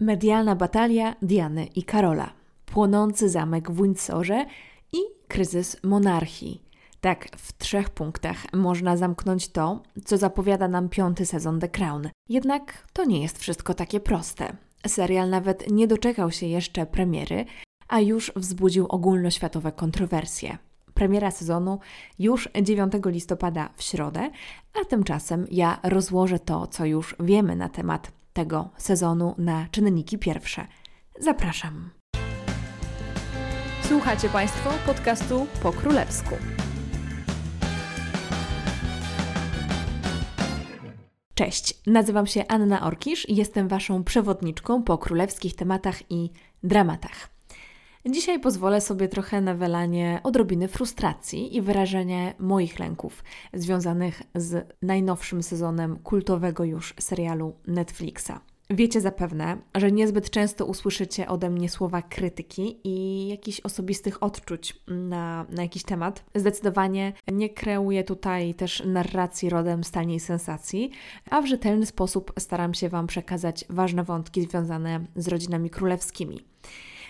Medialna batalia Diany i Karola, płonący zamek w Windsorze i kryzys monarchii. Tak, w trzech punktach można zamknąć to, co zapowiada nam piąty sezon The Crown. Jednak to nie jest wszystko takie proste. Serial nawet nie doczekał się jeszcze premiery, a już wzbudził ogólnoświatowe kontrowersje. Premiera sezonu już 9 listopada w środę, a tymczasem ja rozłożę to, co już wiemy na temat tego sezonu na czynniki pierwsze. Zapraszam. Słuchacie Państwo podcastu po królewsku. Cześć, nazywam się Anna Orkisz i jestem Waszą przewodniczką po królewskich tematach i dramatach. Dzisiaj pozwolę sobie trochę na wylanie odrobiny frustracji i wyrażenie moich lęków związanych z najnowszym sezonem kultowego już serialu Netflixa. Wiecie zapewne, że niezbyt często usłyszycie ode mnie słowa krytyki i jakichś osobistych odczuć na, na jakiś temat. Zdecydowanie nie kreuję tutaj też narracji rodem z taniej sensacji, a w rzetelny sposób staram się Wam przekazać ważne wątki związane z rodzinami królewskimi.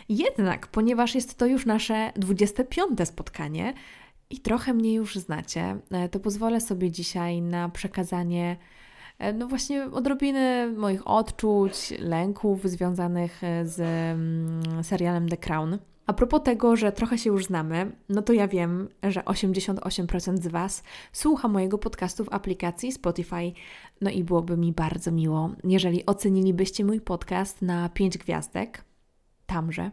Jednak, ponieważ jest to już nasze 25. spotkanie i trochę mnie już znacie, e, to pozwolę sobie dzisiaj na przekazanie e, no właśnie odrobiny moich odczuć, lęków związanych e, z mm, serialem The Crown. A propos tego, że trochę się już znamy, no to ja wiem, że 88% z Was słucha mojego podcastu w aplikacji Spotify. No i byłoby mi bardzo miło, jeżeli ocenilibyście mój podcast na 5 gwiazdek tamże.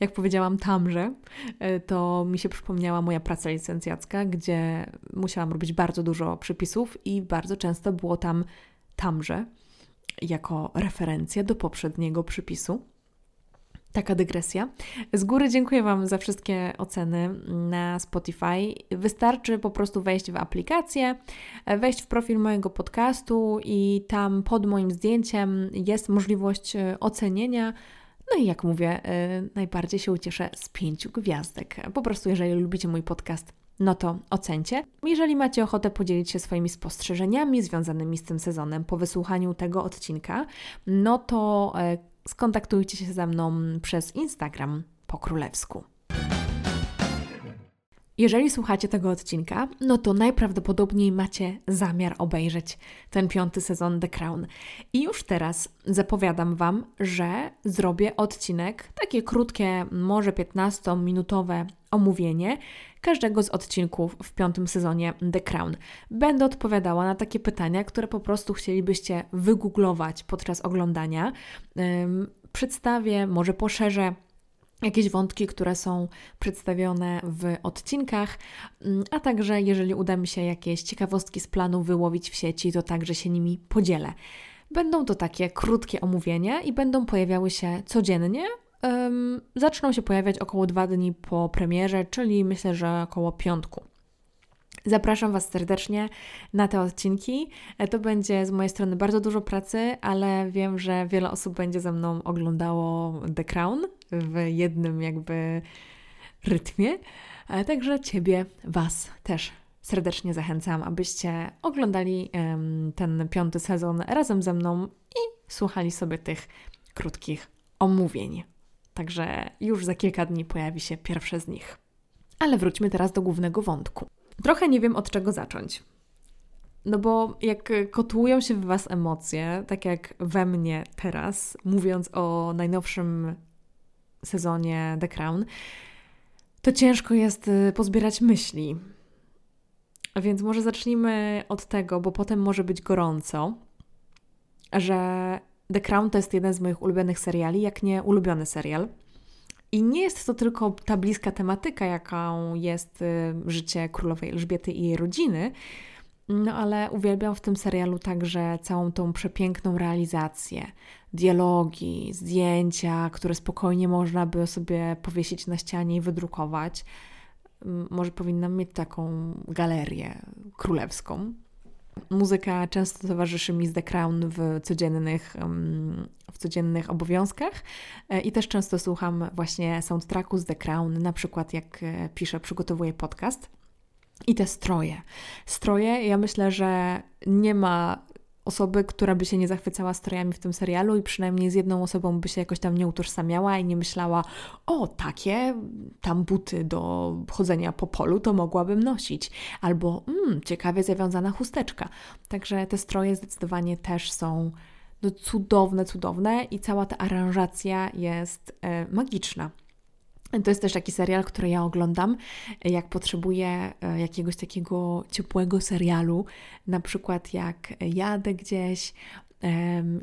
Jak powiedziałam tamże, e, to mi się przypomniała moja praca licencjacka, gdzie musiałam robić bardzo dużo przypisów i bardzo często było tam tamże jako referencja do poprzedniego przypisu. Taka dygresja. Z góry dziękuję Wam za wszystkie oceny na Spotify. Wystarczy po prostu wejść w aplikację, wejść w profil mojego podcastu i tam pod moim zdjęciem jest możliwość e, ocenienia no i jak mówię, yy, najbardziej się ucieszę z pięciu gwiazdek. Po prostu, jeżeli lubicie mój podcast, no to ocencie. Jeżeli macie ochotę podzielić się swoimi spostrzeżeniami związanymi z tym sezonem po wysłuchaniu tego odcinka, no to yy, skontaktujcie się ze mną przez Instagram po królewsku. Jeżeli słuchacie tego odcinka, no to najprawdopodobniej macie zamiar obejrzeć ten piąty sezon The Crown. I już teraz zapowiadam Wam, że zrobię odcinek, takie krótkie, może 15-minutowe omówienie każdego z odcinków w piątym sezonie The Crown. Będę odpowiadała na takie pytania, które po prostu chcielibyście wygooglować podczas oglądania. Przedstawię, może poszerzę jakieś wątki, które są przedstawione w odcinkach, mm, a także jeżeli uda mi się jakieś ciekawostki z planu wyłowić w sieci, to także się nimi podzielę. Będą to takie krótkie omówienia i będą pojawiały się codziennie. Um, zaczną się pojawiać około dwa dni po premierze, czyli myślę, że około piątku. Zapraszam Was serdecznie na te odcinki. E, to będzie z mojej strony bardzo dużo pracy, ale wiem, że wiele osób będzie ze mną oglądało The Crown w jednym jakby rytmie. E, także Ciebie, Was też serdecznie zachęcam, abyście oglądali ten piąty sezon razem ze mną i słuchali sobie tych krótkich omówień. Także już za kilka dni pojawi się pierwsze z nich. Ale wróćmy teraz do głównego wątku. Trochę nie wiem od czego zacząć. No bo jak kotłują się w Was emocje, tak jak we mnie teraz, mówiąc o najnowszym sezonie The Crown, to ciężko jest y, pozbierać myśli. Więc może zacznijmy od tego, bo potem może być gorąco, że The Crown to jest jeden z moich ulubionych seriali, jak nie ulubiony serial. I nie jest to tylko ta bliska tematyka, jaką jest y, życie królowej Elżbiety i jej rodziny, no ale uwielbiam w tym serialu także całą tą przepiękną realizację, dialogi, zdjęcia, które spokojnie można by sobie powiesić na ścianie i wydrukować. Może powinnam mieć taką galerię królewską. Muzyka często towarzyszy mi z The Crown w codziennych, w codziennych obowiązkach e, i też często słucham właśnie soundtracku z The Crown, na przykład jak e, piszę, przygotowuję podcast. I te stroje. Stroje, ja myślę, że nie ma osoby, która by się nie zachwycała strojami w tym serialu i przynajmniej z jedną osobą by się jakoś tam nie utożsamiała i nie myślała, o, takie tam buty do chodzenia po polu to mogłabym nosić. Albo, mmm, ciekawie zawiązana chusteczka. Także te stroje zdecydowanie też są no, cudowne, cudowne i cała ta aranżacja jest e, magiczna. To jest też taki serial, który ja oglądam, jak potrzebuję e, jakiegoś takiego ciepłego serialu, na przykład jak jadę gdzieś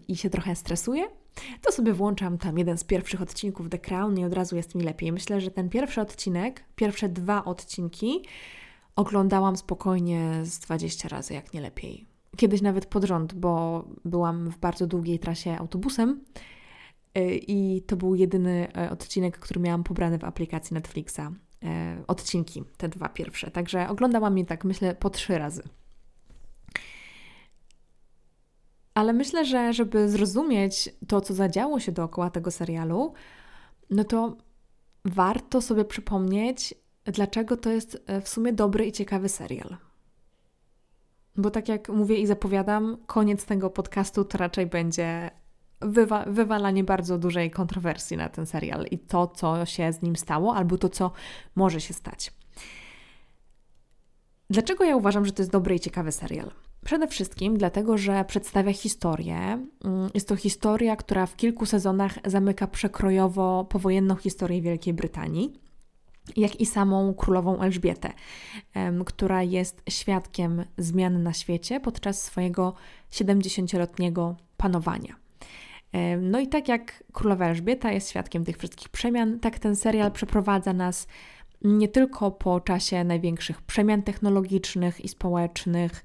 i się trochę stresuję, to sobie włączam tam jeden z pierwszych odcinków The Crown i od razu jest mi lepiej. Myślę, że ten pierwszy odcinek, pierwsze dwa odcinki oglądałam spokojnie z 20 razy, jak nie lepiej. Kiedyś nawet pod rząd, bo byłam w bardzo długiej trasie autobusem I to był jedyny e, odcinek, który miałam pobrany w aplikacji Netflixa. E, odcinki, te dwa pierwsze. Także oglądałam je tak, myślę, po trzy razy. Ale myślę, że żeby zrozumieć to, co zadziało się dookoła tego serialu, no to warto sobie przypomnieć, dlaczego to jest e, w sumie dobry i ciekawy serial. Bo tak jak mówię i zapowiadam, koniec tego podcastu to raczej będzie wywa wywalanie bardzo dużej kontrowersji na ten serial i to, co się z nim stało, albo to, co może się stać. Dlaczego ja uważam, że to jest dobry i ciekawy serial? Przede wszystkim dlatego, że przedstawia historię. Mm, jest to historia, która w kilku sezonach zamyka przekrojowo powojenną historię Wielkiej Brytanii, jak i samą królową Elżbietę, która jest świadkiem zmian na świecie podczas swojego 70-letniego panowania. No i tak jak królowa Elżbieta jest świadkiem tych wszystkich przemian, tak ten serial przeprowadza nas nie tylko po czasie największych przemian technologicznych i społecznych,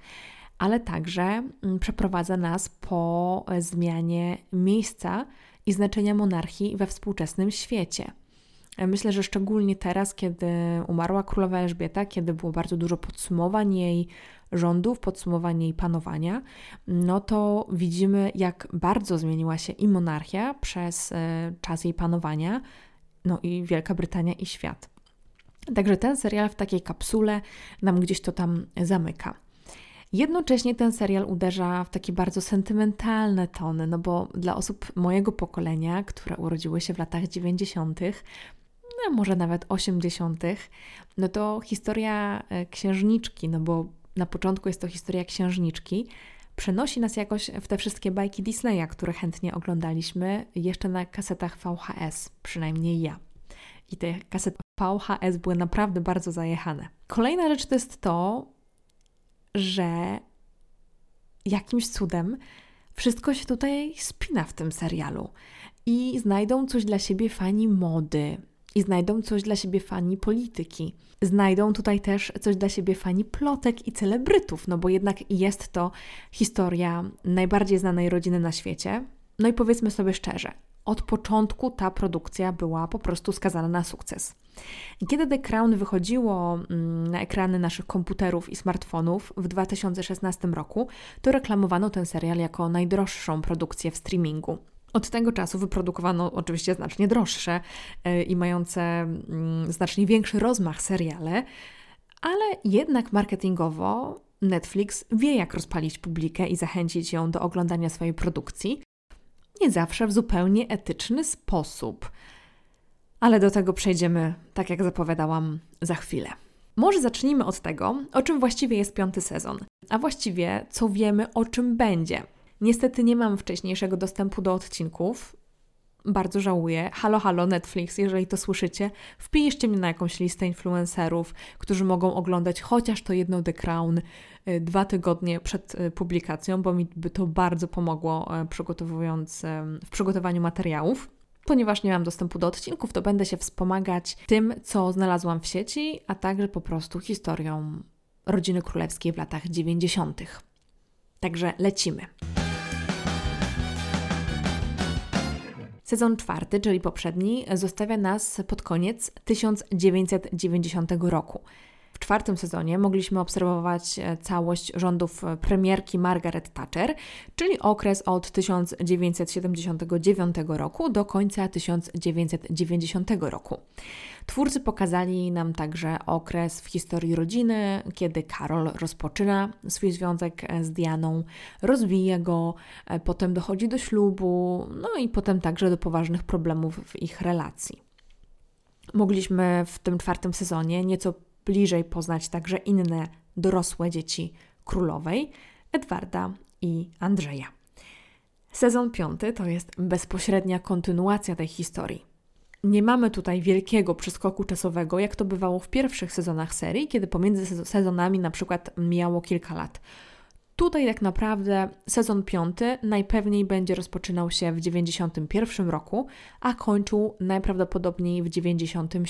ale także mm, przeprowadza nas po zmianie miejsca i znaczenia monarchii we współczesnym świecie. Myślę, że szczególnie teraz, kiedy umarła królowa Elżbieta, kiedy było bardzo dużo podsumowań jej rządów, podsumowań jej panowania, no to widzimy, jak bardzo zmieniła się i monarchia przez e, czas jej panowania, no i Wielka Brytania i świat. Także ten serial w takiej kapsule nam gdzieś to tam zamyka. Jednocześnie ten serial uderza w takie bardzo sentymentalne tony, no bo dla osób mojego pokolenia, które urodziły się w latach 90., no może nawet 80., no to historia e, księżniczki, no bo na początku jest to historia księżniczki, przenosi nas jakoś w te wszystkie bajki Disneya, które chętnie oglądaliśmy jeszcze na kasetach VHS, przynajmniej ja. I te kasety VHS były naprawdę bardzo zajechane. Kolejna rzecz to jest to, że jakimś cudem wszystko się tutaj spina w tym serialu i znajdą coś dla siebie fani mody, i znajdą coś dla siebie fani polityki. Znajdą tutaj też coś dla siebie fani plotek i celebrytów, no bo jednak jest to historia najbardziej znanej rodziny na świecie. No i powiedzmy sobie szczerze, od początku ta produkcja była po prostu skazana na sukces. Kiedy The Crown wychodziło mm, na ekrany naszych komputerów i smartfonów w 2016 roku, to reklamowano ten serial jako najdroższą produkcję w streamingu. Od tego czasu wyprodukowano oczywiście znacznie droższe e, i mające mm, znacznie większy rozmach seriale, ale jednak marketingowo Netflix wie, jak rozpalić publikę i zachęcić ją do oglądania swojej produkcji. Nie zawsze w zupełnie etyczny sposób. Ale do tego przejdziemy, tak jak zapowiadałam, za chwilę. Może zacznijmy od tego, o czym właściwie jest piąty sezon, a właściwie co wiemy, o czym będzie. Niestety nie mam wcześniejszego dostępu do odcinków. Bardzo żałuję. Halo, halo, Netflix, jeżeli to słyszycie, wpiszcie mnie na jakąś listę influencerów, którzy mogą oglądać chociaż to jedno The Crown y, dwa tygodnie przed y, publikacją, bo mi by to bardzo pomogło e, przygotowując, w przygotowaniu materiałów. Ponieważ nie mam dostępu do odcinków, to będę się wspomagać tym, co znalazłam w sieci, a także po prostu historią rodziny królewskiej w latach 90. Także lecimy. Sezon czwarty, czyli poprzedni, zostawia nas pod koniec 1990 roku. Czwartym sezonie mogliśmy obserwować e, całość rządów e, premierki Margaret Thatcher, czyli okres od 1979 roku do końca 1990 roku. Twórcy pokazali nam także okres w historii rodziny, kiedy Karol rozpoczyna swój związek e, z Dianą, rozwija go, potem dochodzi do ślubu, no i potem także do poważnych problemów w ich relacji. Mogliśmy w tym czwartym sezonie nieco bliżej poznać także inne dorosłe dzieci królowej, Edwarda i Andrzeja. Sezon piąty to jest bezpośrednia kontynuacja tej historii. Nie mamy tutaj wielkiego przeskoku czasowego, jak to bywało w pierwszych sezonach serii, kiedy pomiędzy sezonami na przykład miało kilka lat. Tutaj tak naprawdę sezon piąty najpewniej będzie rozpoczynał się w 91 roku, a kończył najprawdopodobniej w 97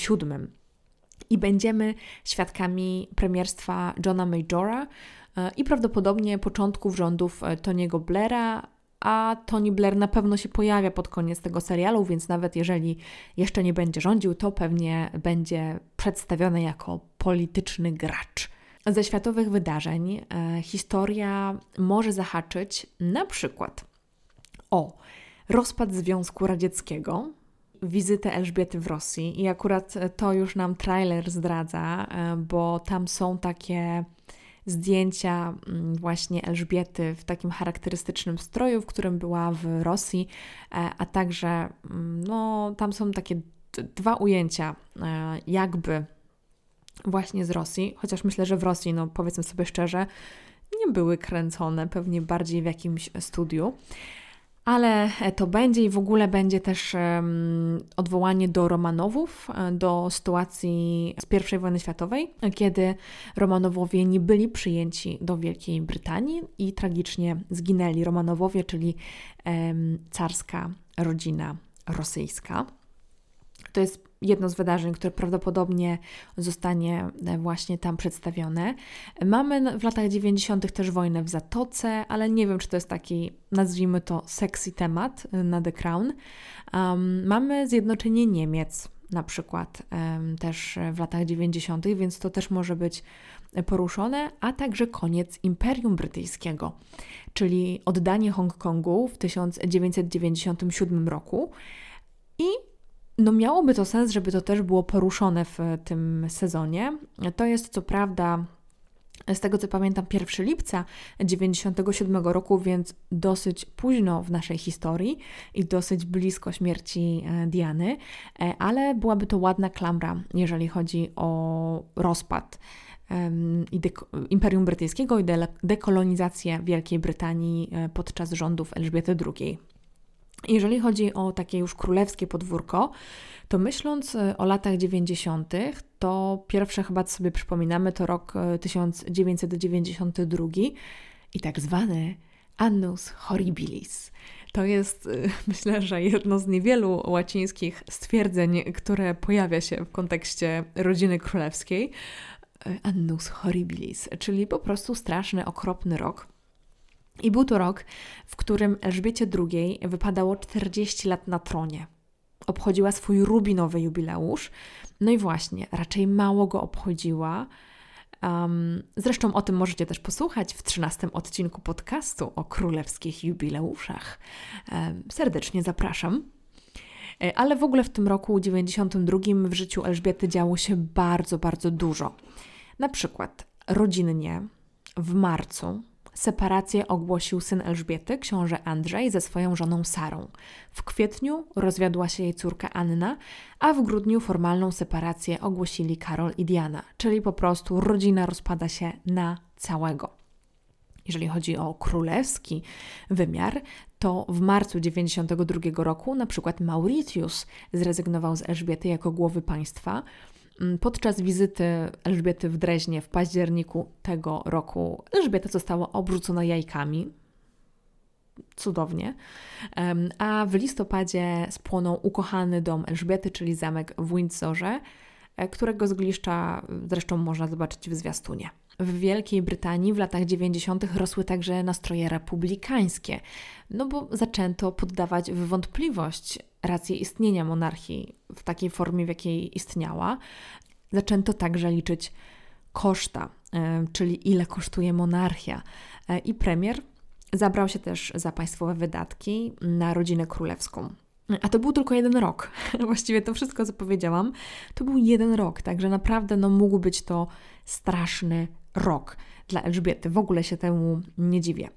i będziemy świadkami premierstwa Johna Majora e, i prawdopodobnie początków rządów e, Tony'ego Blaira, a Tony Blair na pewno się pojawia pod koniec tego serialu, więc nawet jeżeli jeszcze nie będzie rządził, to pewnie będzie przedstawiony jako polityczny gracz. Ze światowych wydarzeń e, historia może zahaczyć na przykład o rozpad Związku Radzieckiego, wizytę Elżbiety w Rosji i akurat to już nam trailer zdradza, e, bo tam są takie zdjęcia mm, właśnie Elżbiety w takim charakterystycznym stroju, w którym była w Rosji, e, a także mm, no, tam są takie dwa ujęcia e, jakby właśnie z Rosji, chociaż myślę, że w Rosji, no powiedzmy sobie szczerze, nie były kręcone, pewnie bardziej w jakimś studiu ale to będzie i w ogóle będzie też odwołanie do Romanowów, e, do sytuacji z I wojny światowej, kiedy Romanowowie nie byli przyjęci do Wielkiej Brytanii i tragicznie zginęli Romanowowie, czyli carska rodzina rosyjska. To jest jedno z wydarzeń, które prawdopodobnie zostanie e, właśnie tam przedstawione. Mamy w latach 90. też wojnę w Zatoce, ale nie wiem, czy to jest taki, nazwijmy to, sexy temat e, na The Crown. Um, mamy zjednoczenie Niemiec na przykład um, też w latach 90., więc to też może być poruszone, a także koniec Imperium Brytyjskiego, czyli oddanie Hongkongu w 1997 roku i no miałoby to sens, żeby to też było poruszone w tym sezonie. To jest co prawda z tego co pamiętam 1 lipca 97 roku, więc dosyć późno w naszej historii i dosyć blisko śmierci e, Diany, e, ale byłaby to ładna klamra, jeżeli chodzi o rozpad Imperium Brytyjskiego i dekolonizację Wielkiej Brytanii e, podczas rządów Elżbiety II. Jeżeli chodzi o takie już królewskie podwórko, to myśląc e, o latach 90., to pierwsze chyba co sobie przypominamy to rok 1992 e, i tak zwany Annus Horribilis. To jest, e, myślę, że jedno z niewielu łacińskich stwierdzeń, które pojawia się w kontekście rodziny królewskiej. Annus Horribilis, czyli po prostu straszny, okropny rok. I był to rok, w którym Elżbiecie II wypadało 40 lat na tronie. Obchodziła swój rubinowy jubileusz. No i właśnie, raczej mało go obchodziła. Um, zresztą o tym możecie też posłuchać w 13 odcinku podcastu o królewskich jubileuszach. Um, serdecznie zapraszam. E, ale w ogóle w tym roku 92 w życiu Elżbiety działo się bardzo, bardzo dużo. Na przykład rodzinnie w marcu Separację ogłosił syn Elżbiety, książę Andrzej, ze swoją żoną Sarą. W kwietniu rozwiodła się jej córka Anna, a w grudniu formalną separację ogłosili Karol i Diana, czyli po prostu rodzina rozpada się na całego. Jeżeli chodzi o królewski wymiar, to w marcu 92 roku na przykład Mauritius zrezygnował z Elżbiety jako głowy państwa, podczas wizyty Elżbiety w Dreźnie w październiku tego roku Elżbieta została obrzucona jajkami. Cudownie. A w listopadzie spłonął ukochany dom Elżbiety, czyli zamek w Windsorze, e, którego zgliszcza zresztą można zobaczyć w zwiastunie. W Wielkiej Brytanii w latach 90. rosły także nastroje republikańskie, no bo zaczęto poddawać w wątpliwość rację istnienia monarchii w takiej formie, w jakiej istniała. Zaczęto także liczyć koszta, czyli ile kosztuje monarchia. I premier zabrał się też za państwowe wydatki na rodzinę królewską. A to był tylko jeden rok. Właściwie to wszystko, co powiedziałam, to był jeden rok, także naprawdę no, mógł być to straszny rok dla Elżbiety. W ogóle się temu nie dziwię.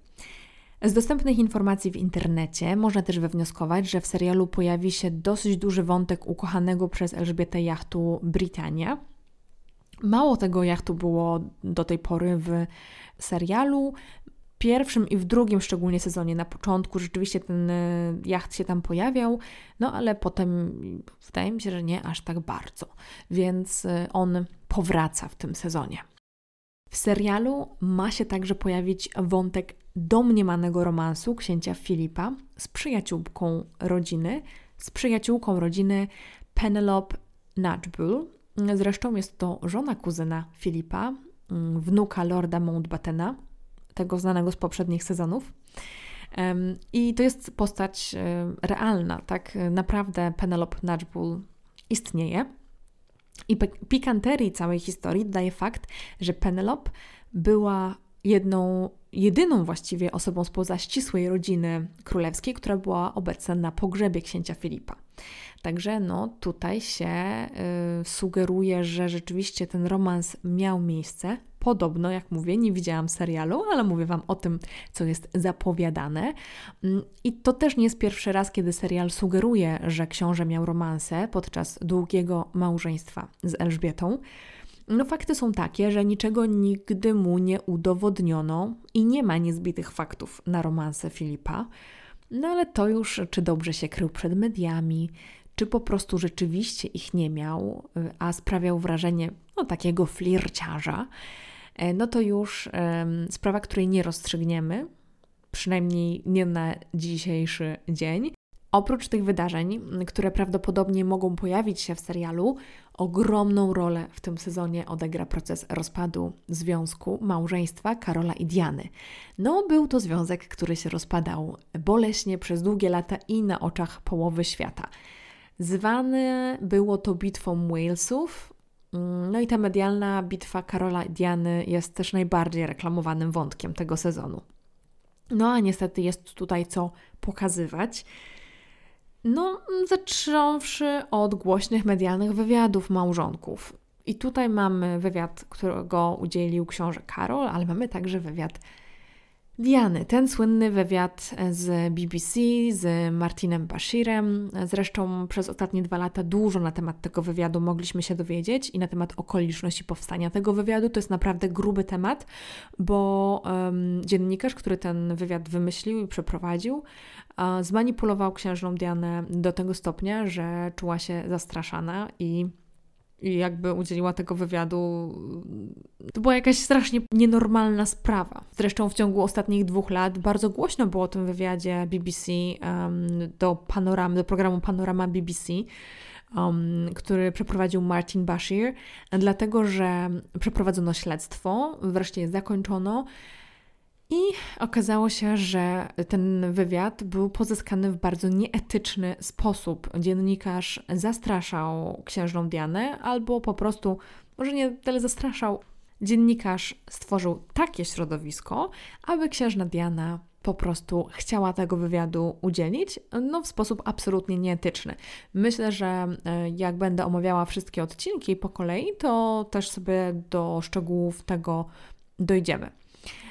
Z dostępnych informacji w internecie można też wywnioskować, że w serialu pojawi się dosyć duży wątek ukochanego przez Elżbietę jachtu Britannia. Mało tego jachtu było do tej pory w serialu pierwszym i w drugim szczególnie sezonie, na początku rzeczywiście ten e, jacht się tam pojawiał, no ale potem wydaje mi się, że nie aż tak bardzo, więc e, on powraca w tym sezonie. W serialu ma się także pojawić wątek domniemanego romansu księcia Filipa z przyjaciółką rodziny, z przyjaciółką rodziny Penelope Nudgebull. Zresztą jest to żona kuzyna Filipa, mm, wnuka lorda Mountbattena, tego znanego z poprzednich sezonów. I to jest postać realna, tak? Naprawdę Penelope Nudgebull istnieje. I pikanterii całej historii daje fakt, że Penelope była jedną, jedyną właściwie osobą spoza ścisłej rodziny królewskiej, która była obecna na pogrzebie księcia Filipa. Także no, tutaj się y, sugeruje, że rzeczywiście ten romans miał miejsce. Podobno, jak mówię, nie widziałam serialu, ale mówię Wam o tym, co jest zapowiadane. Mm, I to też nie jest pierwszy raz, kiedy serial sugeruje, że książę miał romanse podczas długiego małżeństwa z Elżbietą. No, fakty są takie, że niczego nigdy mu nie udowodniono i nie ma niezbitych faktów na romanse Filipa. No ale to już, czy dobrze się krył przed mediami, czy po prostu rzeczywiście ich nie miał, y, a sprawiał wrażenie no, takiego flirciarza, e, no to już sprawa, której nie rozstrzygniemy, przynajmniej nie na dzisiejszy dzień. Oprócz tych wydarzeń, które prawdopodobnie mogą pojawić się w serialu, ogromną rolę w tym sezonie odegra proces rozpadu związku małżeństwa Karola i Diany. No, był to związek, który się rozpadał boleśnie przez długie lata i na oczach połowy świata. Zwane było to bitwą Walesów. Mm, no i ta medialna bitwa Karola Diany jest też najbardziej reklamowanym wątkiem tego sezonu. No a niestety jest tutaj co pokazywać. No, zacząwszy od głośnych medialnych wywiadów małżonków. I tutaj mamy wywiad, którego udzielił książę Karol, ale mamy także wywiad Diany. Ten słynny wywiad z BBC, z Martinem Bashirem. Zresztą przez ostatnie dwa lata dużo na temat tego wywiadu mogliśmy się dowiedzieć i na temat okoliczności powstania tego wywiadu. To jest naprawdę gruby temat, bo um, dziennikarz, który ten wywiad wymyślił i przeprowadził, uh, zmanipulował księżną Dianę do tego stopnia, że czuła się zastraszana i i jakby udzieliła tego wywiadu. To była jakaś strasznie nienormalna sprawa. Zresztą w ciągu ostatnich dwóch lat bardzo głośno było o tym wywiadzie BBC um, do, panoramy, do programu Panorama BBC. Um, który przeprowadził Martin Bashir, dlatego że przeprowadzono śledztwo, wreszcie je zakończono i okazało się, że ten wywiad był pozyskany w bardzo nieetyczny sposób. Dziennikarz zastraszał księżną Dianę, albo po prostu, może nie tyle zastraszał, dziennikarz stworzył takie środowisko, aby księżna Diana po prostu chciała tego wywiadu udzielić, no w sposób absolutnie nieetyczny. Myślę, że e, jak będę omawiała wszystkie odcinki po kolei, to też sobie do szczegółów tego dojdziemy.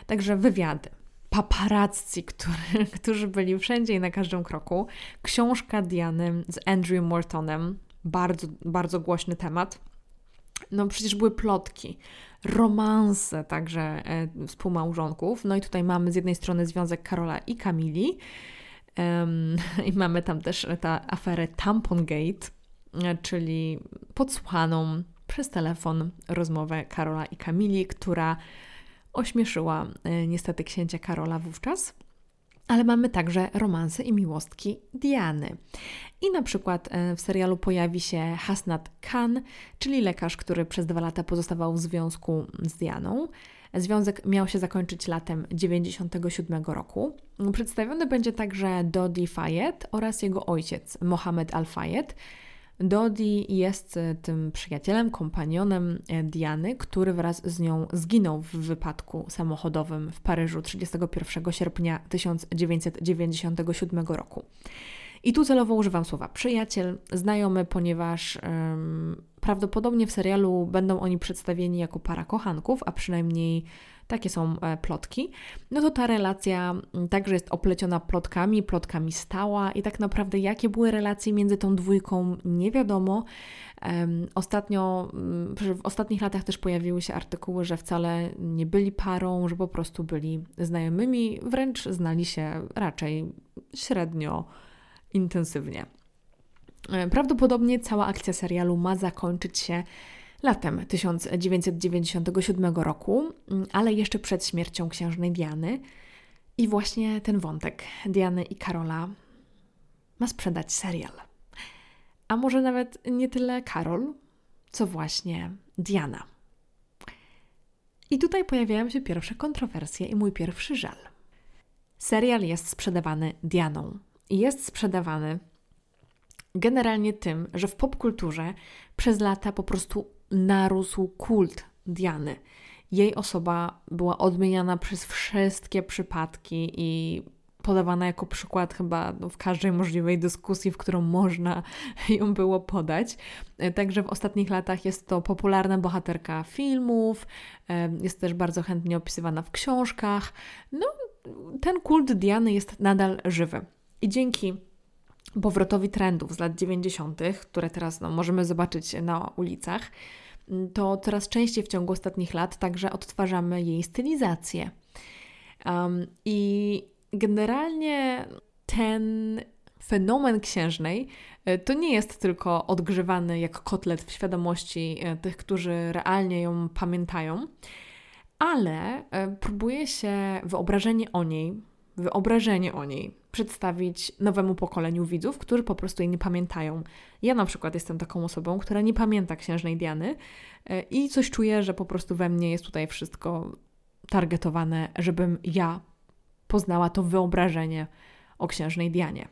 Także wywiady, paparazzi, który, którzy byli wszędzie i na każdym kroku, książka Diany z Andrew Mortonem, bardzo, bardzo głośny temat. No przecież były plotki, romanse także e, współmałżonków. No i tutaj mamy z jednej strony związek Karola i Kamili, i mamy tam też tę aferę Tampongate, e, czyli podsłuchaną przez telefon rozmowę Karola i Kamili, która ośmieszyła e, niestety księcia Karola wówczas. Ale mamy także romanse i miłostki Diany. I na przykład e, w serialu pojawi się Hasnat Khan, czyli lekarz, który przez dwa lata pozostawał w związku z Dianą. Związek miał się zakończyć latem 97 roku. Przedstawiony będzie także Dodi Fayed oraz jego ojciec Mohamed Al-Fayed. Dodi jest tym przyjacielem, kompanionem Diany, który wraz z nią zginął w wypadku samochodowym w Paryżu 31 sierpnia 1997 roku. I tu celowo używam słowa przyjaciel, znajomy, ponieważ um, prawdopodobnie w serialu będą oni przedstawieni jako para kochanków, a przynajmniej takie są e, plotki, no to ta relacja także jest opleciona plotkami, plotkami stała i tak naprawdę jakie były relacje między tą dwójką nie wiadomo. Ostatnio, w ostatnich latach też pojawiły się artykuły, że wcale nie byli parą, że po prostu byli znajomymi, wręcz znali się raczej średnio intensywnie. E, prawdopodobnie cała akcja serialu ma zakończyć się latem 1997 roku, mm, ale jeszcze przed śmiercią księżnej Diany. I właśnie ten wątek Diany i Karola ma sprzedać serial. A może nawet nie tyle Karol, co właśnie Diana. I tutaj pojawiają się pierwsze kontrowersje i mój pierwszy żal. Serial jest sprzedawany Dianą. I jest sprzedawany generalnie tym, że w popkulturze przez lata po prostu narósł kult Diany. Jej osoba była odmieniana przez wszystkie przypadki i podawana jako przykład chyba w każdej możliwej dyskusji, w którą można ją było podać. Także w ostatnich latach jest to popularna bohaterka filmów, jest też bardzo chętnie opisywana w książkach. No, ten kult Diany jest nadal żywy. I dzięki powrotowi trendów z lat 90., które teraz no, możemy zobaczyć na ulicach, to coraz częściej w ciągu ostatnich lat także odtwarzamy jej stylizację. Um, I generalnie ten fenomen księżnej e, to nie jest tylko odgrzewany jak kotlet w świadomości e, tych, którzy realnie ją pamiętają, ale e, próbuje się wyobrażenie o niej, wyobrażenie o niej przedstawić nowemu pokoleniu widzów, którzy po prostu jej nie pamiętają. Ja na przykład jestem taką osobą, która nie pamięta księżnej Diany e, i coś czuję, że po prostu we mnie jest tutaj wszystko targetowane, żebym ja poznała to wyobrażenie o księżnej Dianie.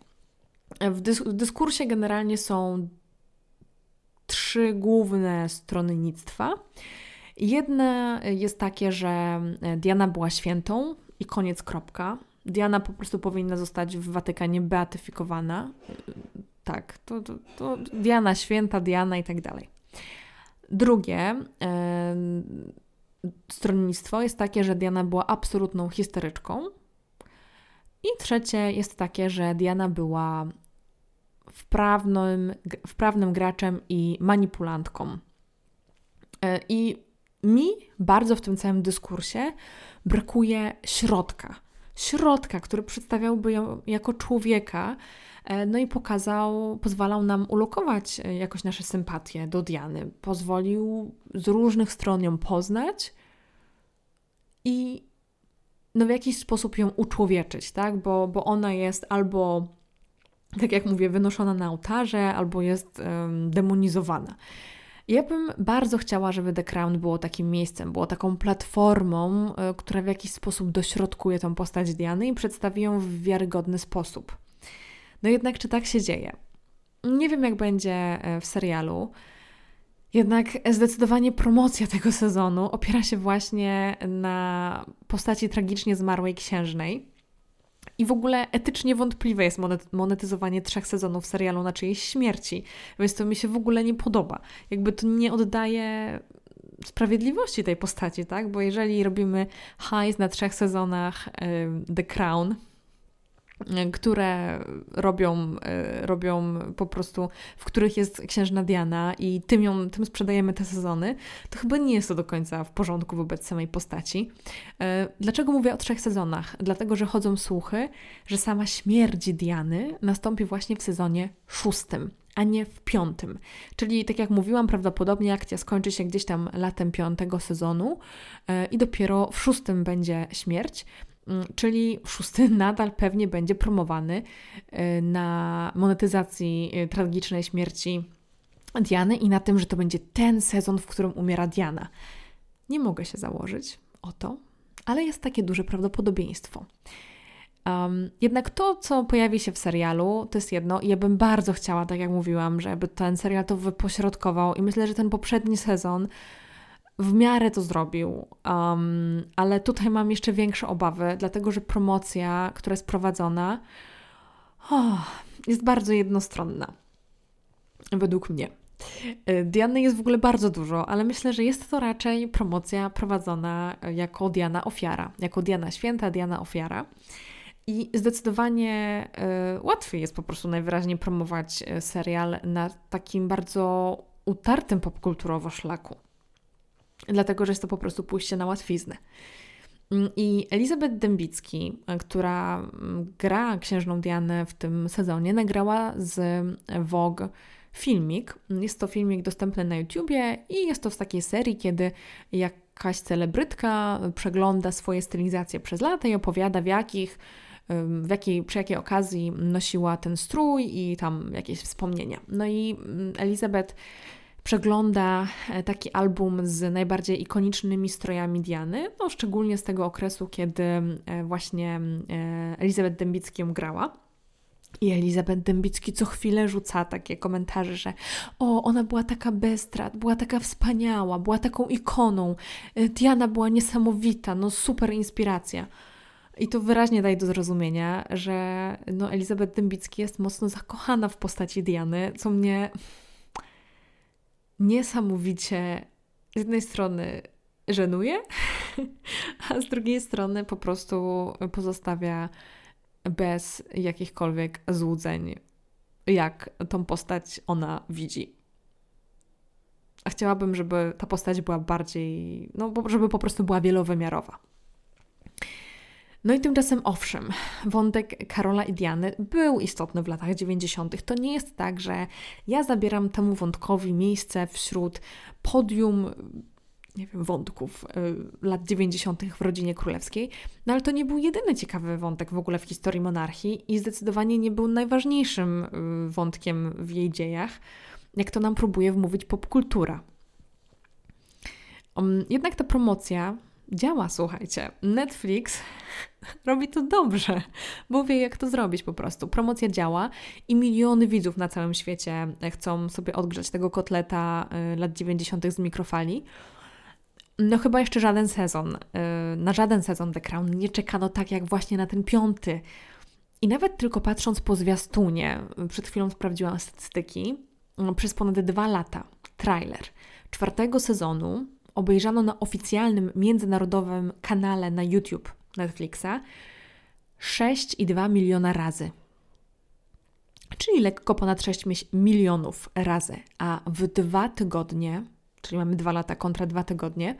W, dys w dyskursie generalnie są trzy główne stronnictwa. Jedne jest takie, że Diana była świętą i koniec, kropka. Diana po prostu powinna zostać w Watykanie beatyfikowana. Tak, to, to, to Diana święta, Diana i tak dalej. Drugie e, stronnictwo jest takie, że Diana była absolutną histeryczką. I trzecie jest takie, że Diana była wprawnym, wprawnym graczem i manipulantką. E, I mi bardzo w tym całym dyskursie brakuje środka środka, który przedstawiałby ją jako człowieka, e, no i pokazał, pozwalał nam ulokować e, jakoś nasze sympatie do Diany. Pozwolił z różnych stron ją poznać i no w jakiś sposób ją uczłowieczyć, tak? Bo, bo ona jest albo, tak jak mówię, wynoszona na ołtarze, albo jest um, demonizowana. Ja bym bardzo chciała, żeby The Crown było takim miejscem, było taką platformą, e, która w jakiś sposób dośrodkuje tą postać Diany i przedstawi ją w wiarygodny sposób. No jednak, czy tak się dzieje? Nie wiem, jak będzie e, w serialu. Jednak zdecydowanie promocja tego sezonu opiera się właśnie na postaci tragicznie zmarłej księżnej. I w ogóle etycznie wątpliwe jest monetyzowanie trzech sezonów serialu na czyjejś śmierci, więc to mi się w ogóle nie podoba. Jakby to nie oddaje sprawiedliwości tej postaci, tak? Bo jeżeli robimy hajs na trzech sezonach The Crown, które robią, e, robią po prostu, w których jest księżna Diana i tym, ją, tym sprzedajemy te sezony, to chyba nie jest to do końca w porządku wobec samej postaci. E, dlaczego mówię o trzech sezonach? Dlatego, że chodzą słuchy, że sama śmierć Diany nastąpi właśnie w sezonie szóstym a nie w piątym. Czyli, tak jak mówiłam, prawdopodobnie akcja skończy się gdzieś tam latem piątego sezonu e, i dopiero w szóstym będzie śmierć. Mm, czyli szósty nadal pewnie będzie promowany y, na monetyzacji y, tragicznej śmierci Diany i na tym, że to będzie ten sezon, w którym umiera Diana. Nie mogę się założyć o to, ale jest takie duże prawdopodobieństwo. Um, jednak to, co pojawi się w serialu, to jest jedno. Ja bym bardzo chciała, tak jak mówiłam, żeby ten serial to wypośrodkował i myślę, że ten poprzedni sezon w miarę to zrobił, um, ale tutaj mam jeszcze większe obawy, dlatego że promocja, która jest prowadzona, oh, jest bardzo jednostronna. Według mnie. Y, Diany jest w ogóle bardzo dużo, ale myślę, że jest to raczej promocja prowadzona jako Diana ofiara, jako Diana święta, Diana ofiara. I zdecydowanie y, łatwiej jest po prostu najwyraźniej promować y, serial na takim bardzo utartym popkulturowo szlaku. Dlatego, że jest to po prostu pójście na łatwiznę. Mm, I Elizabeth Dębicki, która mm, gra księżną Dianę w tym sezonie, nagrała z Vogue filmik. Jest to filmik dostępny na YouTubie i jest to z takiej serii, kiedy jakaś celebrytka przegląda swoje stylizacje przez lata i opowiada w jakich w jakiej, przy jakiej okazji nosiła ten strój i tam jakieś wspomnienia. No i mm, Elizabeth przegląda e, taki album z najbardziej ikonicznymi strojami Diany, no szczególnie z tego okresu, kiedy e, właśnie e, Elizabeth Dębicki ją grała. I Elizabeth Dębicki co chwilę rzuca takie komentarze, że o, ona była taka bestrat, była taka wspaniała, była taką ikoną. Diana była niesamowita, no super inspiracja. I to wyraźnie daje do zrozumienia, że no Elizabeth Dębicki jest mocno zakochana w postaci Diany, co mnie niesamowicie z jednej strony żenuje, a z drugiej strony po prostu pozostawia bez jakichkolwiek złudzeń, jak tą postać ona widzi. A chciałabym, żeby ta postać była bardziej, no, żeby po prostu była wielowymiarowa. No i tymczasem owszem, wątek Karola i Diany był istotny w latach 90. To nie jest tak, że ja zabieram temu wątkowi miejsce wśród podium nie wiem, wątków y, lat 90. w rodzinie królewskiej, no ale to nie był jedyny ciekawy wątek w ogóle w historii monarchii i zdecydowanie nie był najważniejszym y, wątkiem w jej dziejach, jak to nam próbuje wmówić popkultura. Um, jednak ta promocja działa, słuchajcie. Netflix robi to dobrze, bo wie, jak to zrobić po prostu. Promocja działa i miliony widzów na całym świecie chcą sobie odgrzać tego kotleta y, lat 90. z mikrofali. No chyba jeszcze żaden sezon, y, na żaden sezon The Crown nie czekano tak jak właśnie na ten piąty. I nawet tylko patrząc po zwiastunie, przed chwilą sprawdziłam statystyki, y, przez ponad dwa lata trailer czwartego sezonu obejrzano na oficjalnym międzynarodowym kanale na YouTube Netflixa 6,2 miliona razy. Czyli lekko ponad 6 milionów razy. A w dwa tygodnie, czyli mamy dwa lata kontra dwa tygodnie,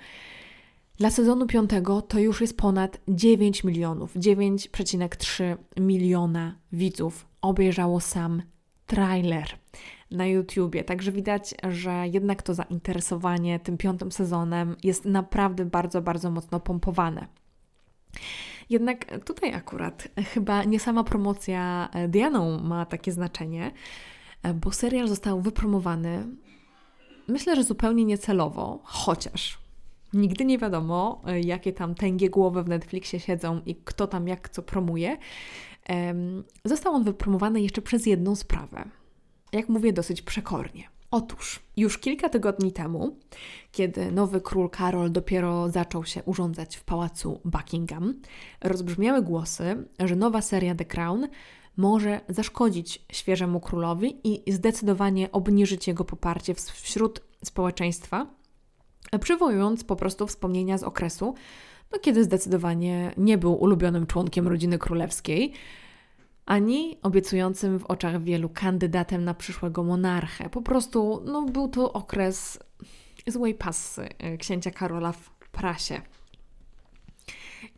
dla sezonu piątego to już jest ponad 9 milionów. 9,3 miliona widzów obejrzało sam trailer na YouTubie. Także widać, że jednak to zainteresowanie tym piątym sezonem jest naprawdę bardzo, bardzo mocno pompowane. Jednak tutaj akurat chyba nie sama promocja Dianą ma takie znaczenie, bo serial został wypromowany myślę, że zupełnie niecelowo, chociaż nigdy nie wiadomo, jakie tam tęgie głowy w Netflixie siedzą i kto tam jak co promuje. Został on wypromowany jeszcze przez jedną sprawę jak mówię, dosyć przekornie. Otóż już kilka tygodni temu, kiedy nowy król Karol dopiero zaczął się urządzać w pałacu Buckingham, rozbrzmiały głosy, że nowa seria The Crown może zaszkodzić świeżemu królowi i zdecydowanie obniżyć jego poparcie wśród społeczeństwa, przywołując po prostu wspomnienia z okresu, no, kiedy zdecydowanie nie był ulubionym członkiem rodziny królewskiej ani obiecującym w oczach wielu kandydatem na przyszłego monarchę. Po prostu no, był to okres złej pasy e, księcia Karola w prasie.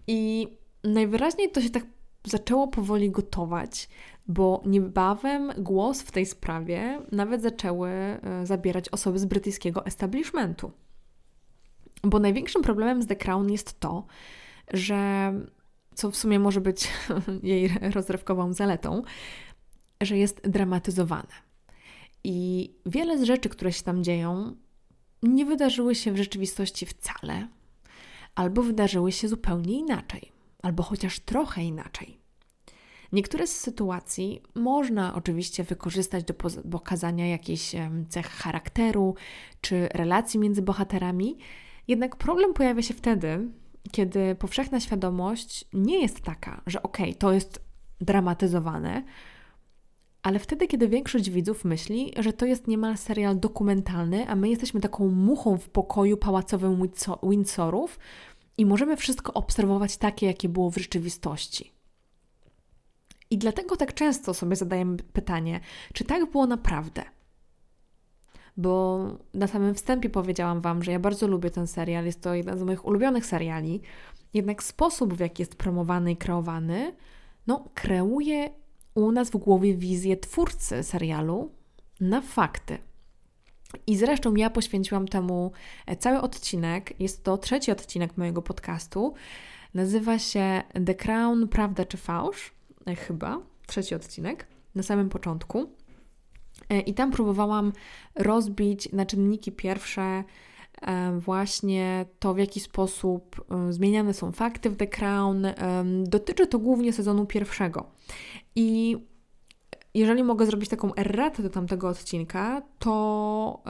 I najwyraźniej to się tak zaczęło powoli gotować, bo niebawem głos w tej sprawie nawet zaczęły e, zabierać osoby z brytyjskiego establishmentu. Bo największym problemem z The Crown jest to, że co w sumie może być jej rozrywkową zaletą, że jest dramatyzowane. I wiele z rzeczy, które się tam dzieją, nie wydarzyły się w rzeczywistości wcale, albo wydarzyły się zupełnie inaczej, albo chociaż trochę inaczej. Niektóre z sytuacji można oczywiście wykorzystać do pokazania jakichś cech charakteru czy relacji między bohaterami, jednak problem pojawia się wtedy, kiedy powszechna świadomość nie jest taka, że okej, okay, to jest dramatyzowane, ale wtedy, kiedy większość widzów myśli, że to jest niemal serial dokumentalny, a my jesteśmy taką muchą w pokoju pałacowym Windsorów i możemy wszystko obserwować takie, jakie było w rzeczywistości. I dlatego tak często sobie zadajemy pytanie, czy tak było naprawdę? Bo na samym wstępie powiedziałam Wam, że ja bardzo lubię ten serial, jest to jeden z moich ulubionych seriali, jednak sposób, w jaki jest promowany i kreowany, no, kreuje u nas w głowie wizję twórcy serialu na fakty. I zresztą ja poświęciłam temu e, cały odcinek. Jest to trzeci odcinek mojego podcastu. Nazywa się The Crown Prawda czy Fałsz? E, chyba. Trzeci odcinek. Na samym początku. E, I tam próbowałam rozbić na czynniki pierwsze właśnie to, w jaki sposób zmieniane są fakty w The Crown. Dotyczy to głównie sezonu pierwszego. I jeżeli mogę zrobić taką erratę do tamtego odcinka, to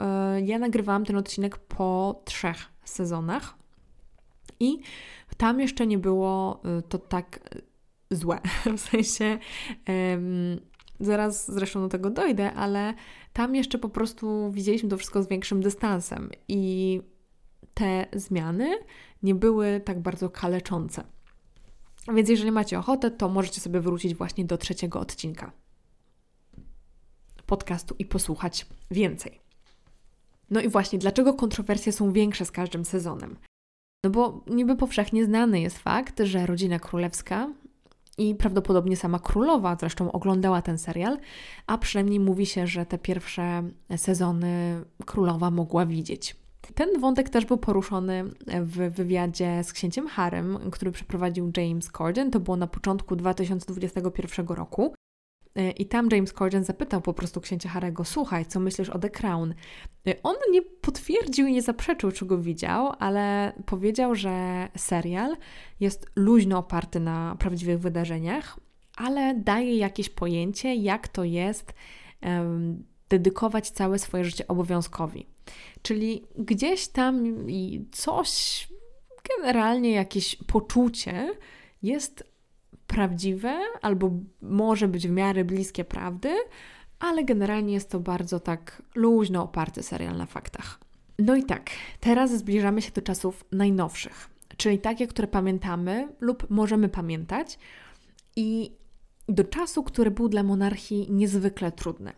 ja nagrywałam ten odcinek po trzech sezonach i tam jeszcze nie było to tak złe. W sensie yy, zaraz zresztą do tego dojdę, ale tam jeszcze po prostu widzieliśmy to wszystko z większym dystansem i te zmiany nie były tak bardzo kaleczące. Więc jeżeli macie ochotę, to możecie sobie wrócić właśnie do trzeciego odcinka podcastu i posłuchać więcej. No i właśnie, dlaczego kontrowersje są większe z każdym sezonem? No bo niby powszechnie znany jest fakt, że rodzina królewska i prawdopodobnie sama królowa zresztą oglądała ten serial, a przynajmniej mówi się, że te pierwsze sezony królowa mogła widzieć. Ten wątek też był poruszony w wywiadzie z księciem Harem, który przeprowadził James Corden. To było na początku 2021 roku. I tam James Corden zapytał po prostu księcia Harego, słuchaj, co myślisz o The Crown? On nie potwierdził i nie zaprzeczył, czego widział, ale powiedział, że serial jest luźno oparty na prawdziwych wydarzeniach, ale daje jakieś pojęcie, jak to jest um, dedykować całe swoje życie obowiązkowi. Czyli gdzieś tam coś, generalnie jakieś poczucie jest prawdziwe albo może być w miarę bliskie prawdy, ale generalnie jest to bardzo tak luźno oparty serial na faktach. No i tak, teraz zbliżamy się do czasów najnowszych, czyli takie, które pamiętamy lub możemy pamiętać, i do czasu, który był dla monarchii niezwykle trudny.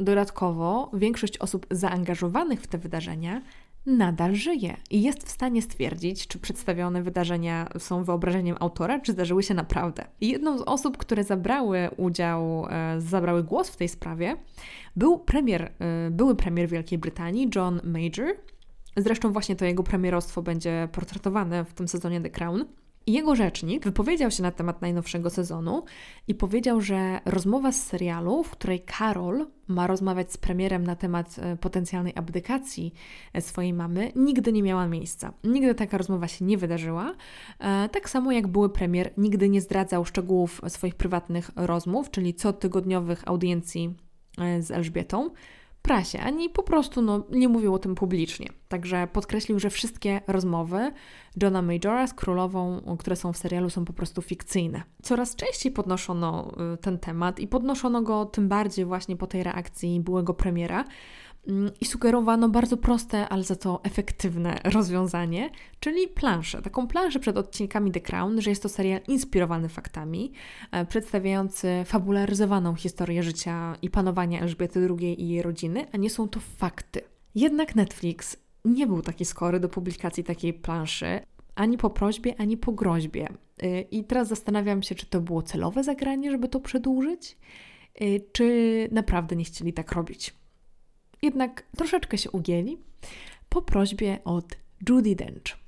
Dodatkowo większość osób zaangażowanych w te wydarzenia nadal żyje i jest w stanie stwierdzić, czy przedstawione wydarzenia są wyobrażeniem autora, czy zdarzyły się naprawdę. Jedną z osób, które zabrały udział, e, zabrały głos w tej sprawie, był premier, e, były premier Wielkiej Brytanii, John Major. Zresztą właśnie to jego premierostwo będzie portretowane w tym sezonie The Crown. Jego rzecznik wypowiedział się na temat najnowszego sezonu i powiedział, że rozmowa z serialu, w której Karol ma rozmawiać z premierem na temat e, potencjalnej abdykacji e, swojej mamy, nigdy nie miała miejsca. Nigdy taka rozmowa się nie wydarzyła. E, tak samo jak były premier nigdy nie zdradzał szczegółów swoich prywatnych rozmów, czyli cotygodniowych audiencji z Elżbietą prasie, ani po prostu no, nie mówił o tym publicznie. Także podkreślił, że wszystkie rozmowy Johna Majora z królową, które są w serialu, są po prostu fikcyjne. Coraz częściej podnoszono y, ten temat i podnoszono go tym bardziej właśnie po tej reakcji byłego premiera, i sugerowano bardzo proste, ale za to efektywne rozwiązanie, czyli planszę. Taką planszę przed odcinkami The Crown, że jest to serial inspirowany faktami, e, przedstawiający fabularyzowaną historię życia i panowania Elżbiety II i jej rodziny, a nie są to fakty. Jednak Netflix nie był taki skory do publikacji takiej planszy, ani po prośbie, ani po groźbie. E, I teraz zastanawiam się, czy to było celowe zagranie, żeby to przedłużyć, e, czy naprawdę nie chcieli tak robić jednak troszeczkę się ugięli po prośbie od Judy Dench.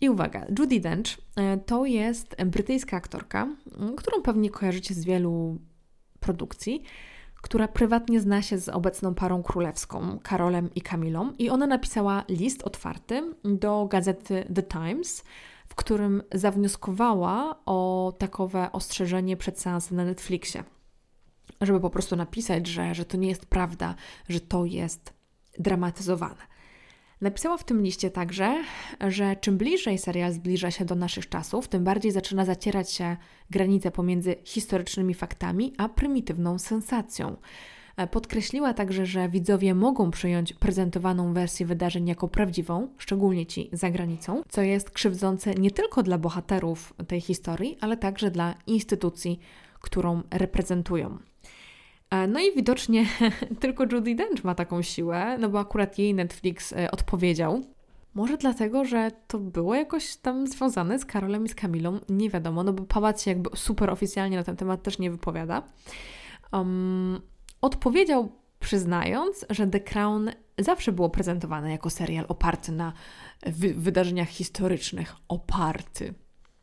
I uwaga, Judy Dench e, to jest brytyjska aktorka, którą pewnie kojarzycie z wielu produkcji, która prywatnie zna się z obecną parą królewską, Karolem i Kamilą, i ona napisała list otwarty do gazety The Times, w którym zawnioskowała o takowe ostrzeżenie przed seansem na Netflixie. Żeby po prostu napisać, że, że to nie jest prawda, że to jest dramatyzowane. Napisała w tym liście także, że czym bliżej serial zbliża się do naszych czasów, tym bardziej zaczyna zacierać się granice pomiędzy historycznymi faktami a prymitywną sensacją. E, podkreśliła także, że widzowie mogą przyjąć prezentowaną wersję wydarzeń jako prawdziwą, szczególnie ci za granicą, co jest krzywdzące nie tylko dla bohaterów tej historii, ale także dla instytucji, którą reprezentują. E, no i widocznie tylko Judy Dench ma taką siłę, no bo akurat jej Netflix e, odpowiedział. Może dlatego, że to było jakoś tam związane z Karolem i z Kamilą, nie wiadomo, no bo pałac się jakby super oficjalnie na ten temat też nie wypowiada. Um, odpowiedział przyznając, że The Crown zawsze było prezentowane jako serial oparty na wy wydarzeniach historycznych. Oparty.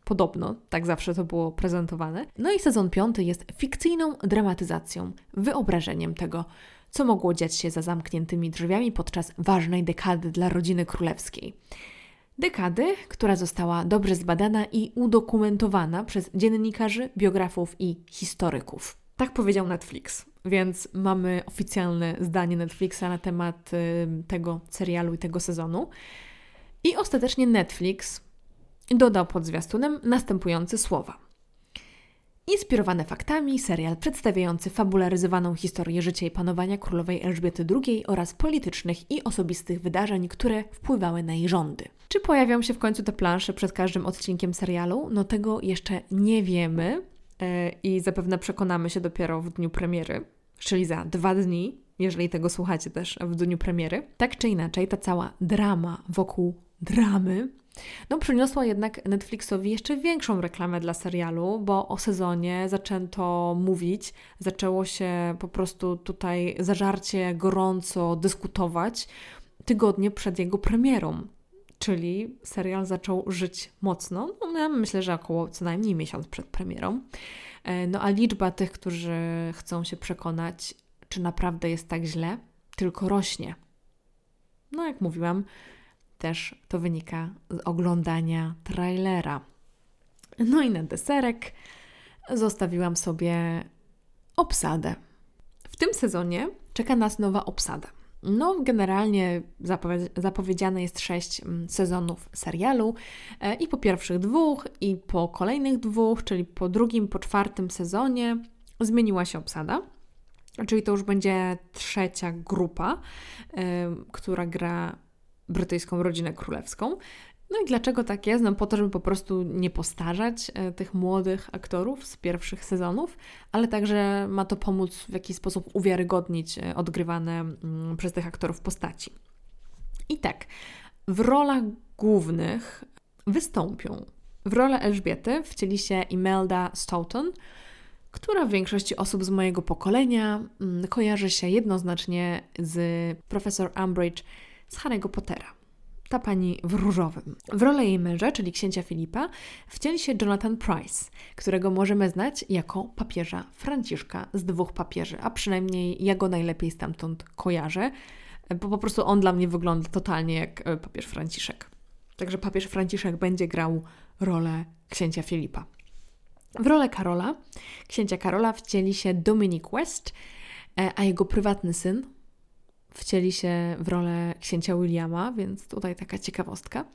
Podobno, tak zawsze to było prezentowane. No i sezon piąty jest fikcyjną dramatyzacją, wyobrażeniem tego, co mogło dziać się za zamkniętymi drzwiami podczas ważnej dekady dla rodziny królewskiej. Dekady, która została dobrze zbadana i udokumentowana przez dziennikarzy, biografów i historyków. Tak powiedział Netflix, więc mamy oficjalne zdanie Netflixa na temat y, tego serialu i tego sezonu. I ostatecznie Netflix dodał pod zwiastunem następujące słowa. Inspirowany faktami, serial przedstawiający fabularyzowaną historię życia i panowania królowej Elżbiety II oraz politycznych i osobistych wydarzeń, które wpływały na jej rządy. Czy pojawią się w końcu te plansze przed każdym odcinkiem serialu? No tego jeszcze nie wiemy yy, i zapewne przekonamy się dopiero w dniu premiery, czyli za dwa dni, jeżeli tego słuchacie też w dniu premiery. Tak czy inaczej, ta cała drama wokół dramy no, przyniosła jednak Netflixowi jeszcze większą reklamę dla serialu, bo o sezonie zaczęto mówić, zaczęło się po prostu tutaj zażarcie gorąco dyskutować tygodnie przed jego premierą. Czyli serial zaczął żyć mocno, no, ja myślę, że około co najmniej miesiąc przed premierą. E, no a liczba tych, którzy chcą się przekonać, czy naprawdę jest tak źle, tylko rośnie. No, jak mówiłam, też to wynika z oglądania trailera. No i na deserek zostawiłam sobie obsadę. W tym sezonie czeka nas nowa obsada. No, generalnie zapowiedziane jest sześć mm, sezonów serialu e, i po pierwszych dwóch, i po kolejnych dwóch, czyli po drugim, po czwartym sezonie zmieniła się obsada. Czyli to już będzie trzecia grupa, która gra brytyjską rodzinę królewską. No i dlaczego tak jest? No po to, żeby po prostu nie postarzać e, tych młodych aktorów z pierwszych sezonów, ale także ma to pomóc w jakiś sposób uwiarygodnić e, odgrywane mm, przez tych aktorów postaci. I tak, w rolach głównych wystąpią w rolę Elżbiety wcieli się Imelda Stoughton, która w większości osób z mojego pokolenia mm, kojarzy się jednoznacznie z profesor Umbridge z Harry'ego Pottera. Ta pani w różowym. W rolę jej męża, czyli księcia Filipa, wcieli się Jonathan Price, którego możemy znać jako papieża Franciszka z dwóch papieży, a przynajmniej ja go najlepiej stamtąd kojarzę, bo po prostu on dla mnie wygląda totalnie jak e, papież Franciszek. Także papież Franciszek będzie grał rolę księcia Filipa. W rolę Karola, księcia Karola wcieli się Dominic West, e, a jego prywatny syn, wcieli się w rolę księcia Williama, więc tutaj taka ciekawostka.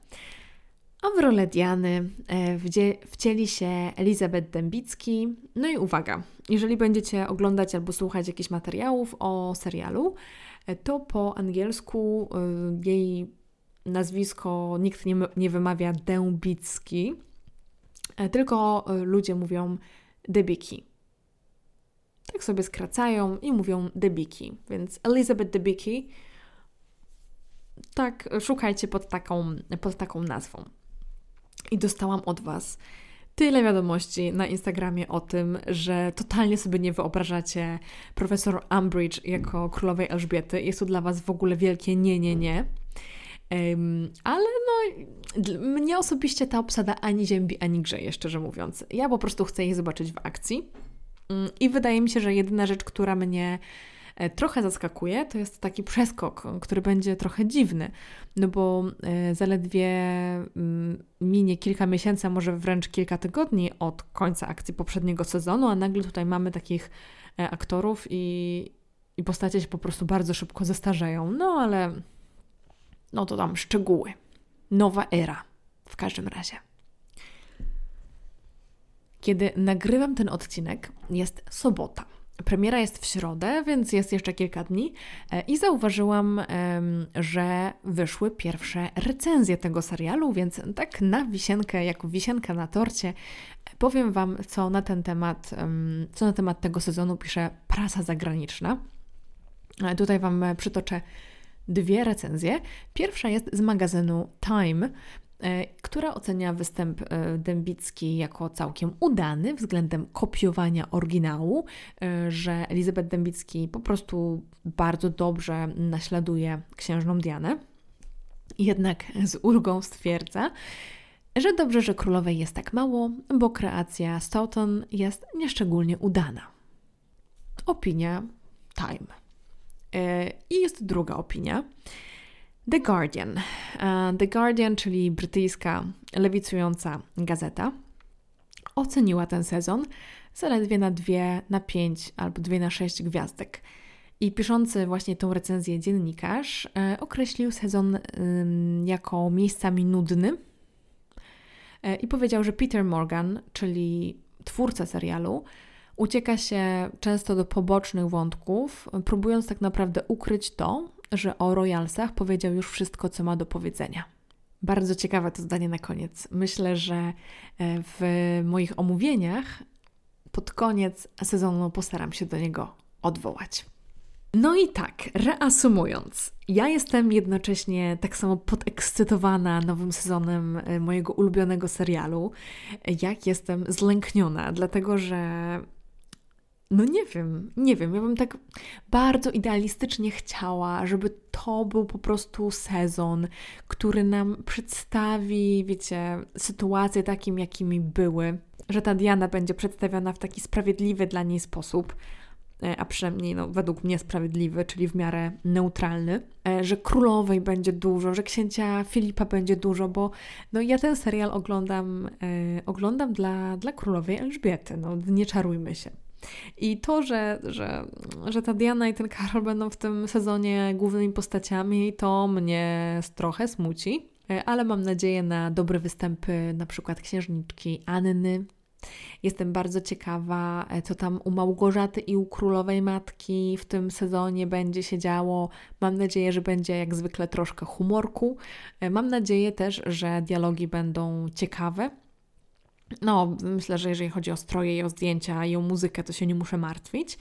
A w rolę Diany e, wcieli się Elizabeth Dębicki. No i uwaga, jeżeli będziecie oglądać albo słuchać jakichś materiałów o serialu, e, to po angielsku e, jej nazwisko nikt nie, nie wymawia Dębicki, tylko ludzie mówią Debicki tak sobie skracają i mówią Debicki. Więc Elizabeth Debicki, tak, szukajcie pod taką, pod taką nazwą. I dostałam od Was tyle wiadomości na Instagramie o tym, że totalnie sobie nie wyobrażacie profesor Umbridge jako królowej Elżbiety. Jest to dla Was w ogóle wielkie nie, nie, nie. Um, ale no, mnie osobiście ta obsada ani ziębi, ani grzeje, szczerze mówiąc. Ja po prostu chcę jej zobaczyć w akcji. Mm, I wydaje mi się, że jedyna rzecz, która mnie e, trochę zaskakuje, to jest taki przeskok, który będzie trochę dziwny, no bo e, zaledwie mm, minie kilka miesięcy, a może wręcz kilka tygodni od końca akcji poprzedniego sezonu, a nagle tutaj mamy takich e, aktorów i, i postacie się po prostu bardzo szybko zestarzeją. No ale no to tam szczegóły. Nowa era w każdym razie. Kiedy nagrywam ten odcinek, jest sobota. Premiera jest w środę, więc jest jeszcze kilka dni e, i zauważyłam, że wyszły pierwsze recenzje tego serialu, więc tak na wisienkę, jako wisienka na torcie, powiem Wam, co na ten temat, co na temat tego sezonu pisze prasa zagraniczna. E, tutaj Wam przytoczę dwie recenzje. Pierwsza jest z magazynu Time, która ocenia występ e, Dębicki jako całkiem udany względem kopiowania oryginału, e, że Elizabeth Dębicki po prostu bardzo dobrze naśladuje księżną Dianę. Jednak z ulgą stwierdza, że dobrze, że królowej jest tak mało, bo kreacja Stoughton jest nieszczególnie udana. Opinia Time. I jest druga opinia. The Guardian. E, The Guardian, czyli brytyjska lewicująca gazeta, oceniła ten sezon zaledwie na dwie, na pięć albo dwie na sześć gwiazdek. I piszący właśnie tą recenzję dziennikarz e, określił sezon jako miejscami nudny e, i powiedział, że Peter Morgan, czyli twórca serialu, ucieka się często do pobocznych wątków, próbując tak naprawdę ukryć to, że o Royalsach powiedział już wszystko, co ma do powiedzenia. Bardzo ciekawe to zdanie na koniec. Myślę, że e, w moich omówieniach pod koniec sezonu postaram się do niego odwołać. No i tak, reasumując, ja jestem jednocześnie tak samo podekscytowana nowym sezonem e, mojego ulubionego serialu, jak jestem zlękniona, dlatego że no nie wiem, nie wiem. Ja bym tak bardzo idealistycznie chciała, żeby to był po prostu sezon, który nam przedstawi, wiecie, sytuacje takim, jakimi były, że ta Diana będzie przedstawiona w taki sprawiedliwy dla niej sposób, e, a przynajmniej no, według mnie sprawiedliwy, czyli w miarę neutralny, e, że królowej będzie dużo, że księcia Filipa będzie dużo, bo no, ja ten serial oglądam, e, oglądam dla, dla królowej Elżbiety, no nie czarujmy się. I to, że, że, że ta Diana i ten Karol będą w tym sezonie głównymi postaciami, to mnie trochę smuci. E, ale mam nadzieję na dobre występy, na przykład księżniczki Anny. Jestem bardzo ciekawa, e, co tam u Małgorzaty i u królowej matki w tym sezonie będzie się działo. Mam nadzieję, że będzie jak zwykle troszkę humorku. E, mam nadzieję też, że dialogi będą ciekawe no, myślę, że jeżeli chodzi o stroje i o zdjęcia i o muzykę, to się nie muszę martwić.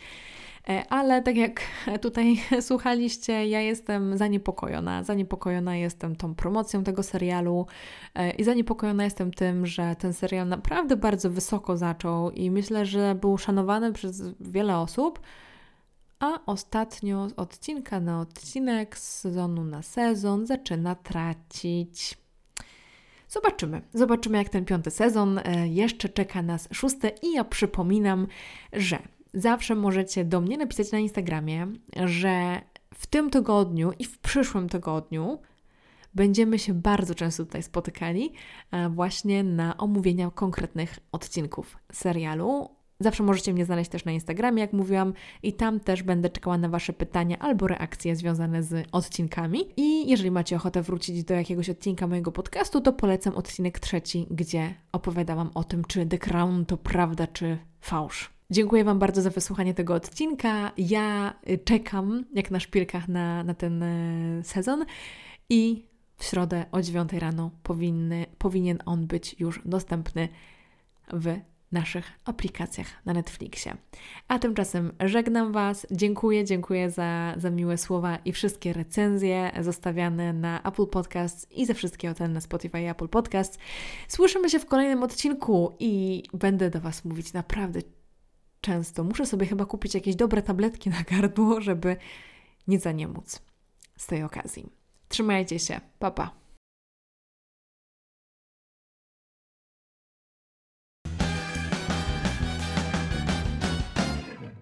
E, ale tak jak tutaj słuchaliście, ja jestem zaniepokojona. Zaniepokojona jestem tą promocją tego serialu e, i zaniepokojona jestem tym, że ten serial naprawdę bardzo wysoko zaczął i myślę, że był szanowany przez wiele osób, a ostatnio z odcinka na odcinek, z sezonu na sezon zaczyna tracić. Zobaczymy. Zobaczymy, jak ten piąty sezon e, jeszcze czeka nas szósty. I ja przypominam, że zawsze możecie do mnie napisać na Instagramie, że w tym tygodniu i w przyszłym tygodniu będziemy się bardzo często tutaj spotykali e, właśnie na omówienia konkretnych odcinków serialu. Zawsze możecie mnie znaleźć też na Instagramie, jak mówiłam, i tam też będę czekała na Wasze pytania albo reakcje związane z odcinkami. I jeżeli macie ochotę wrócić do jakiegoś odcinka mojego podcastu, to polecam odcinek trzeci, gdzie opowiadałam o tym, czy The Crown to prawda, czy fałsz. Dziękuję Wam bardzo za wysłuchanie tego odcinka. Ja y, czekam, jak na szpilkach, na, na ten y, sezon i w środę o 9 rano powinny, powinien on być już dostępny w naszych aplikacjach na Netflixie. A tymczasem żegnam Was. Dziękuję, dziękuję za, za miłe słowa i wszystkie recenzje zostawiane na Apple Podcasts i za wszystkie oceny na Spotify i Apple Podcasts. Słyszymy się w kolejnym odcinku i będę do Was mówić naprawdę często. Muszę sobie chyba kupić jakieś dobre tabletki na gardło, żeby nie zaniemóc z tej okazji. Trzymajcie się. Pa, pa.